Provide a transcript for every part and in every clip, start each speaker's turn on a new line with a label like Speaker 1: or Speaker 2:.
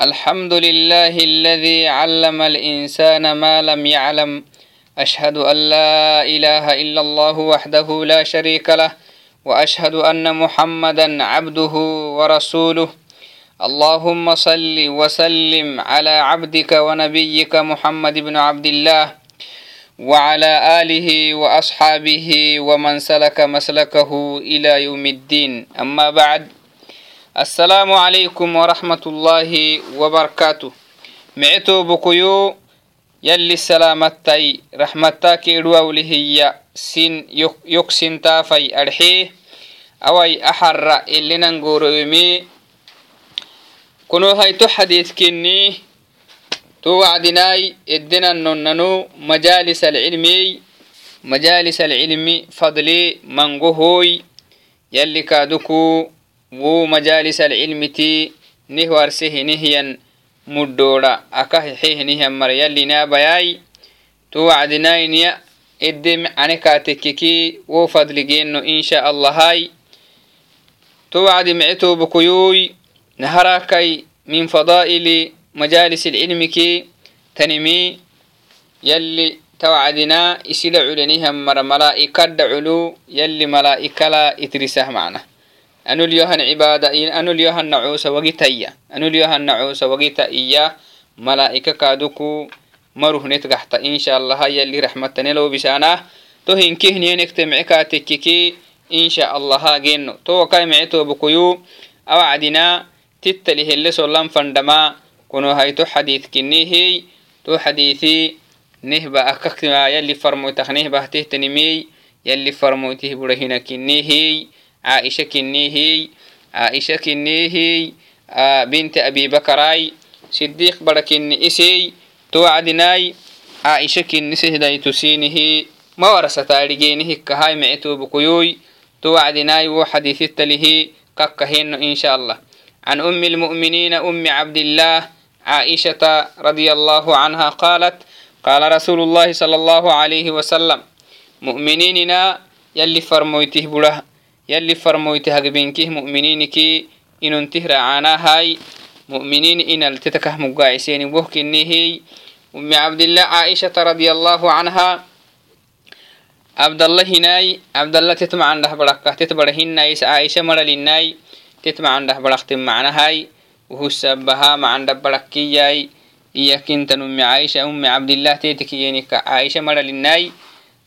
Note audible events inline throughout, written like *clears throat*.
Speaker 1: الحمد لله الذي علم الإنسان ما لم يعلم أشهد أن لا إله إلا الله وحده لا شريك له وأشهد أن محمدا عبده ورسوله اللهم صل وسلم على عبدك ونبيك محمد بن عبد الله وعلى آله وأصحابه ومن سلك مسلكه إلى يوم الدين أما بعد السلام عليكم ورحمة الله وبركاته. معتو بكيو يلي السلامتي رحمتك هي سن يكسن تافي أرحيه أوي أحر اللي ننقور يمي. كنو هيتو حديث كني تو وعدناي ادنا نننو مجالس العلمي. مجالس العلم فضلي منقهوي يلي كادوكو wuu majalisaalcilmitii nih warse hinihyan mudhoodha akahexe hinihyan maryalinabayai tu wacdinainiya edem canekatekeki wo fadligeeno insha allahai. To wacdi mece tobukuyuy min fadaa'ili majalisaalcilmiki tanimi yalli tawacdinaa isila culenihan mara malaa'ikadda culu yalli malaa'ikala itrisah macna. Anulyohan cibaada anulyohan nacuusa wagitaya anulyohan nacuusa wagita iya malaa'ika kaaduku maruhnet gaxta insha allaha yali raxmatanelo bisaanah to hinkihniyenekte mece kaatekkiki insha allaha geno to wakai mece tobukuyu awacdina tittali hele solan fandama kuno hayto xadiid kinihey to xadiisi nehba akakma yali farmoytak nehbah tehtanimey yali farmoytih burahina kinihey عائشة كنيهي عائشة كنيهي بنت أبي بكراي صديق بركن إسي توعدناي عائشة كنسه داي تسينه ما ورث تارجينه كهاي معتو بكيوي توعدناي وحديث التله ككهن إن شاء الله. عن أم المؤمنين أم عبد الله عائشة رضي الله عنها قالت قال رسول الله صلى الله عليه وسلم مؤمنيننا يلي فرمويته بله يلي فرمويت هجبينكيه مؤمنينكي إننته رعاناهاي مؤمنين إن التتكه مقاعسين وهكنيه أم عبد الله عائشة رضي الله عنها. عبد الله هناي. عبد الله تتمع عنده بركة تتبر هناي. عائشة مرلناي تتمع عنده بركة معنا هاي. وهو سبها مع عنده بركياي إياك انت أم عائشة. أم عبد الله تيتكيينك. عائشة مرلناي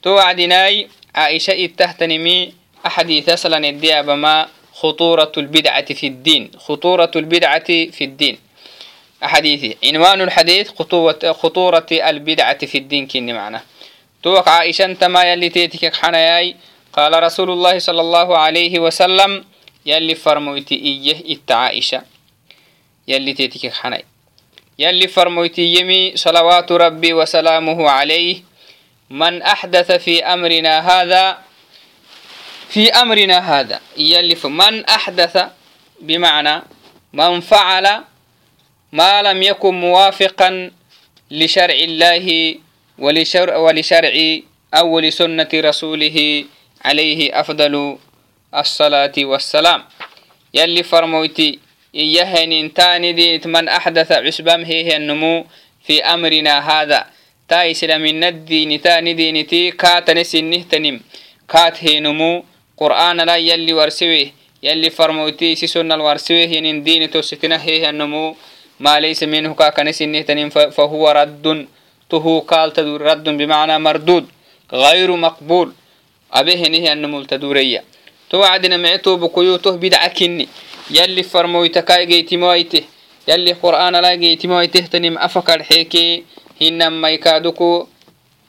Speaker 1: توعدناي عائشة إتهتنمي. أحاديث أصلا الديابة ما خطورة البدعة في الدين. خطورة البدعة في الدين. أحاديثي عنوان الحديث خطوة خطورة البدعة في الدين كني معنا. توقع عائشة أنت ما يلي تيتك حناياي. قال رسول الله صلى الله عليه وسلم يلي فرمويتي إيه إت عائشة. يلي تيتك حناي يلي فرمويتي يمي صلوات ربي وسلامه عليه. من أحدث في أمرنا هذا في أمرنا هذا يلف من أحدث بمعنى من فعل ما لم يكن موافقا لشرع الله ولشرع, ولشرع أو لسنة رسوله عليه أفضل الصلاة والسلام. يلي فرموتي إيهن تاني دينت من أحدث عسبام هي النمو في أمرنا هذا. تايسل من الدين تاني دينتي كاتنس النهتنم كات هي نمو قرآن لا يلي ورسويه يلي فرموتي سسن الورسويه ين دين هي النمو ما ليس منه كاكنس النهتنين فهو رد تهو قال تدور رد بمعنى مردود غير مقبول أبيه نهي النمو تدورية توعدنا معتو بقيوته بدعكني يلي فرمويتكاي جيتمويته يلي قرآن لا جيتمويته تنم أفكر حيكي هنما يكادوكو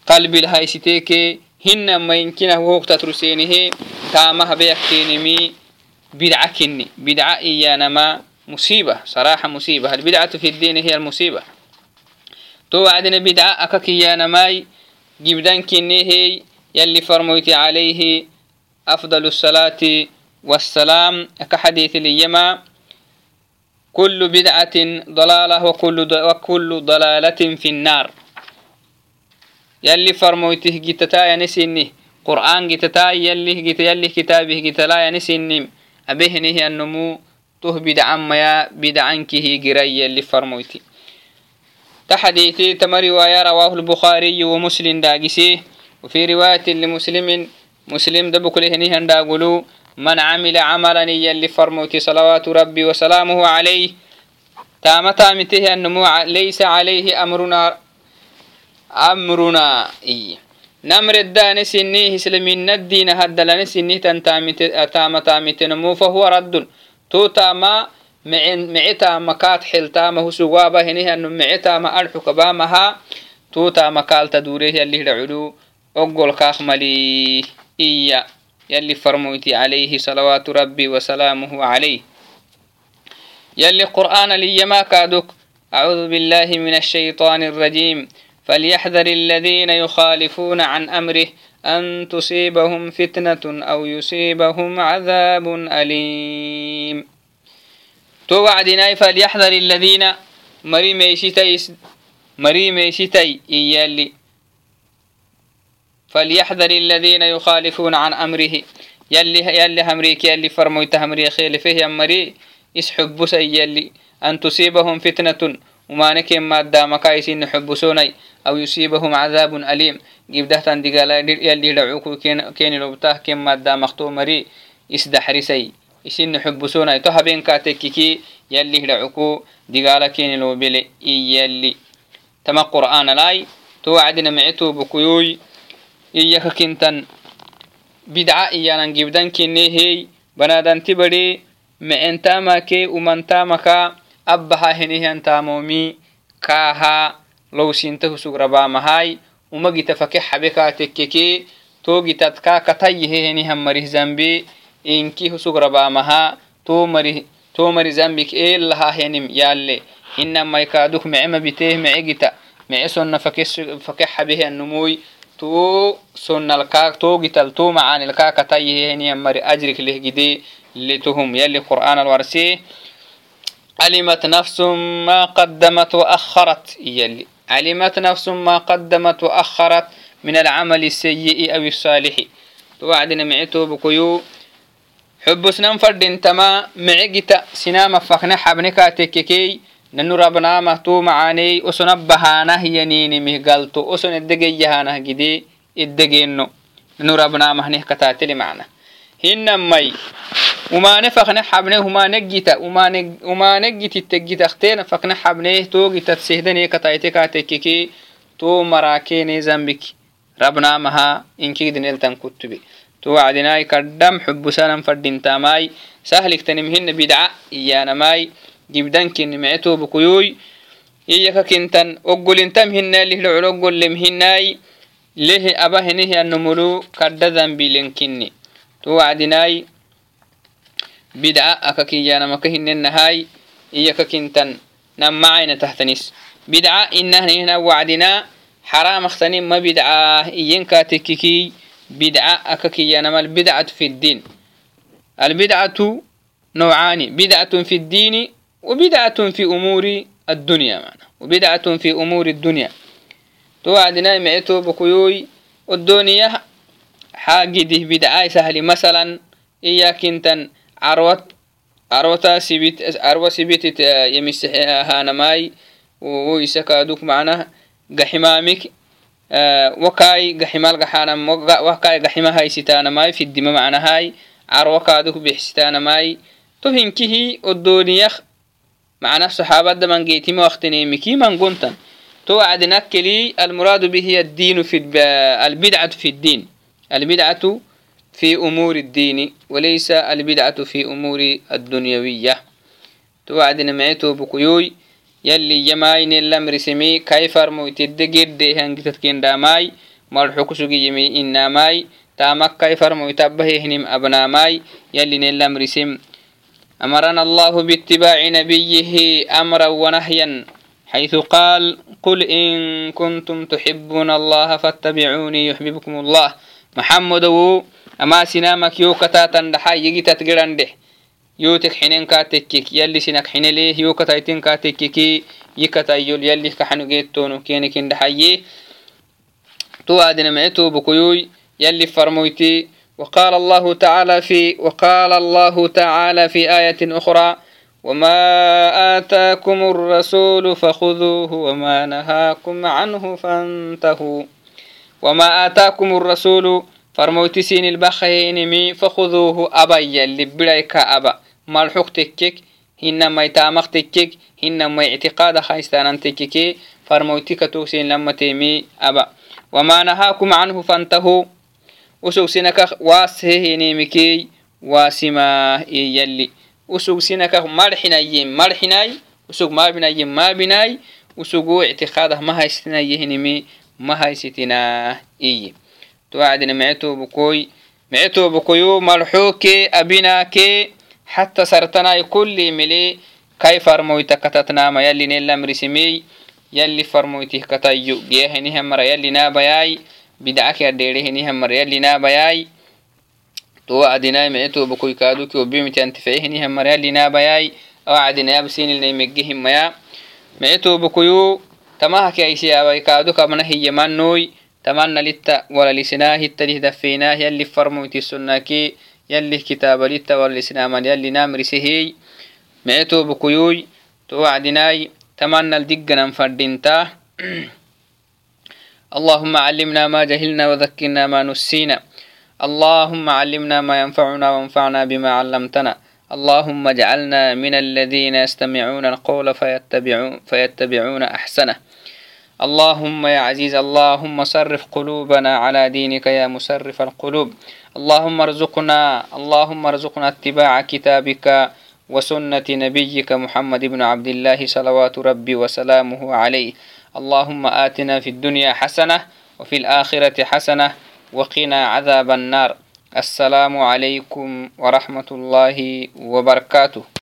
Speaker 1: قلبي الهايستيكي هنما يمكنه وقت ترسينه تامه بيكينمي بدعة كني بدعة إيانما مصيبة صراحة مصيبة البدعة في الدين هي المصيبة تو عدنا بدعة أكك إيانماي جبدان كني هي يلي فرميت عليه أفضل الصلاة والسلام أكحديث اليما كل بدعة ضلالة وكل وكل ضلالة في النار يلي فرمويته جتتا ينسيني قرآن جتتا يلي جت يلي كتابه جتلا ينسيني أبهنه النمو. توه بدعان ميا بدعان كيه جري اللي فرمويتي تحديثي تم رواية رواه البخاري ومسلم داقسيه وفي رواية لمسلم مسلم دبك لهني داقلو. من عمل عملا يلي فرموتي صلوات ربي وسلامه عليه. تام تامته النمو ليس عليه أمرنا أمرنا إيه نمر الدان سنيه سلمين الدين هدلن سنيه تام تامت نمو فهو رد. تو تاما معتا مكات حلتا هو سوابا هنيه أنه معتا ما أرحك بامها. تو تاما كال تدوريه اللي العلو أقول كاخ ملي إيا. يلي فرموتي عليه صلوات ربي وسلامه عليه. يلي قرآن لي ما كادك أعوذ بالله من الشيطان الرجيم. فليحذر الذين يخالفون عن أمره أن تصيبهم فتنة أو يصيبهم عذاب أليم توعدنا فليحذر الذين مري ميشتي مري ميشتي إيالي فليحذر الذين يخالفون عن أمره يلي يلي همريك يلي فرمويت همري خيل فيه أمري يسحب يلي أن تصيبهم فتنة وما نكيم ما دام كايسين حبسوني aw yusiibahum cadaabun aliim gibdahtan digalay dhir yali dhacuku keeni lobtah ken madda maqto mari isdaxrisay isina xubbusonay to habeenkaa tekkiki yali dhacuku digala keeni lobele iyali tama qur'aana laay to wacdina mecetubukuyoy iyaka kintan bidca iyanan gibdan kinehey banadanti bade mecentamake umantamaka abbaha henehiantamomi kaaha لو سينته سقربا مهاي ومجي تفكح حبكا تككي توجي تتكا كتيه هنيه مريه زنبي إنكي سقربا مها تو مريه تو مري زنبك إيه لها هنم يالي إنما يكادوك معما بتيه معجتا معسون فكح به النموي تو سن الكاك تو قتل تو معاني الكاك تايه هني مري أجرك له جدي لتهم يلي قرآن الورسي علمت نفس ما قدمت وأخرت يلي علمت نفس ما قدمت وأخرت من العمل السيء أو الصالح توعدنا معتو بكيو حب سنان فرد انتما معجتا سنام فخنا حبنكا تككي nanu rabnamah tu macaaney oson abbahaanah yaninimih galto oson edegeyahanah gide edegeno nanu rabnamah kataateli macna hinamai umane fakne xabne humanegita umanegititegitakteena fakne xabne togitat sehdane kataite katekeke to marakene zambik rabnamaha inkigdineltan kutube to wacdinai kaddam xubusanan fadintamai sahliktanimhina bidca iyanamai gibdankini mece bukuyuy iyaka kintan oggolintam hinalih locol oggolem hinai lehe aba henihi anomulu kadda zambilenkini to wacdinai bidca akakiyanamaka hinenahai iyaka kintan namacayna tahtanis bidca inahnihna wacdina حرامختني ما بدعة إينكا bidca akakiyyanamaka hinenahai iyakakintan namacayna tahtanis. Bidca inahnaihna wacdina xaraamaktani ma bidcaah iyenkatekikiy bidca akakiyanama albidcatu fi ddiin albidcatu nowcaani bidcatun fi ddiini wabidcatun fi umuuri addunya mana wabidcatun fi umuuri addunya. To wacdina mecetobakuyoy odoniyah xaagidih bidcai sahli masalan iyakintan arwa sibitit yemisexe ahanamai wo isakaduk manah gaximamik wakai gaximal gaxanam wakai gaximahaisitanamai fidima macnahai carwa kaduk bixsitanamai to hinkihi odoniyah macnah saxaabada mangeetima waktineemiki mangontan to wacdinakkelii almuraadu bihi addiinu albidcatu fi ddiin albidcatu في أمور الدين وليس البدعة في أمور الدنيوية. تو عدنا معيتو بكيوي يلي يماين الأمر سمي كيف رمويت الدقير هنجتت كين داماي مرحوك سوغي يمي إنا ماي تامك كيف رمويت أبهي أبنا ماي يلي نلأمر سم. أمرنا الله باتباع نبيه أمرا ونهيا حيث قال قل إن كنتم تحبون الله فاتبعوني يحببكم الله. محمد و أما سنامك يو كتاتا دحا يجي تتقران ده يوتك حنين كاتكك يلي سنك حين ليه يو كتايتين يكتا يول يلي كحنو جيتونو كينك دحايي تو آدنا معتو بكيوي. يلي فرمويتي. وقال الله تعالى في وقال الله تعالى في آية أخرى. وما آتاكم الرسول فخذوه وما نهاكم عنه فانتهوا. وما آتاكم الرسول فرموتي سين البخينمي فخذوه أبا يلي بريك أبا. مالحوق تكك هنما يتامق تكك هنما اعتقاد خايستان تككي فرموتي كتوسين لما تيمي أبا. وما نهاكم عنه فانتهوا. وسوق سنك واسه نيمكي واسما يلي. وسوق سنك مرحناي وسوق ما بناي ما بناي. وسوق اعتقاده ما هيستنا يهنمي ما هيستنا إيه duwacdini micetobokoy micetobokoyo malxoke abinake xata sartanai kulli mile kai farmoyta katatnama yallinelamrisimey yalli farmoytih katayyo giyahinihamara yallinabayai bidcaki adherehinihamara yallinabayai duwacdinai micetobokoy kaadukio bimitiantifehinihamara yallinabayai awacdinai absinilnaimeggehimaya micetobokoyo tamahaki aisiyabai kaadu kabna hiyamannoi يلي من تمنى لتا ولا لسناه التليه دفيناه يلي فرموتي السناكي يلي كتاب لتا ولا لسناه يلي نامري سهي معتو بكيوي توعدناي تمنى الدقنا فردينتا *clears throat* اللهم علمنا ما جهلنا وذكرنا ما نسينا. اللهم علمنا ما ينفعنا وانفعنا بما علمتنا. اللهم اجعلنا من الذين يستمعون القول فيتبعون, فيتبعون أحسنه. اللهم يا عزيز اللهم صرف قلوبنا على دينك يا مسرف القلوب. اللهم ارزقنا اللهم ارزقنا اتباع كتابك وسنة نبيك محمد بن عبد الله صلوات ربي وسلامه عليه. اللهم آتنا في الدنيا حسنة وفي الآخرة حسنة وقنا عذاب النار. السلام عليكم ورحمة الله وبركاته.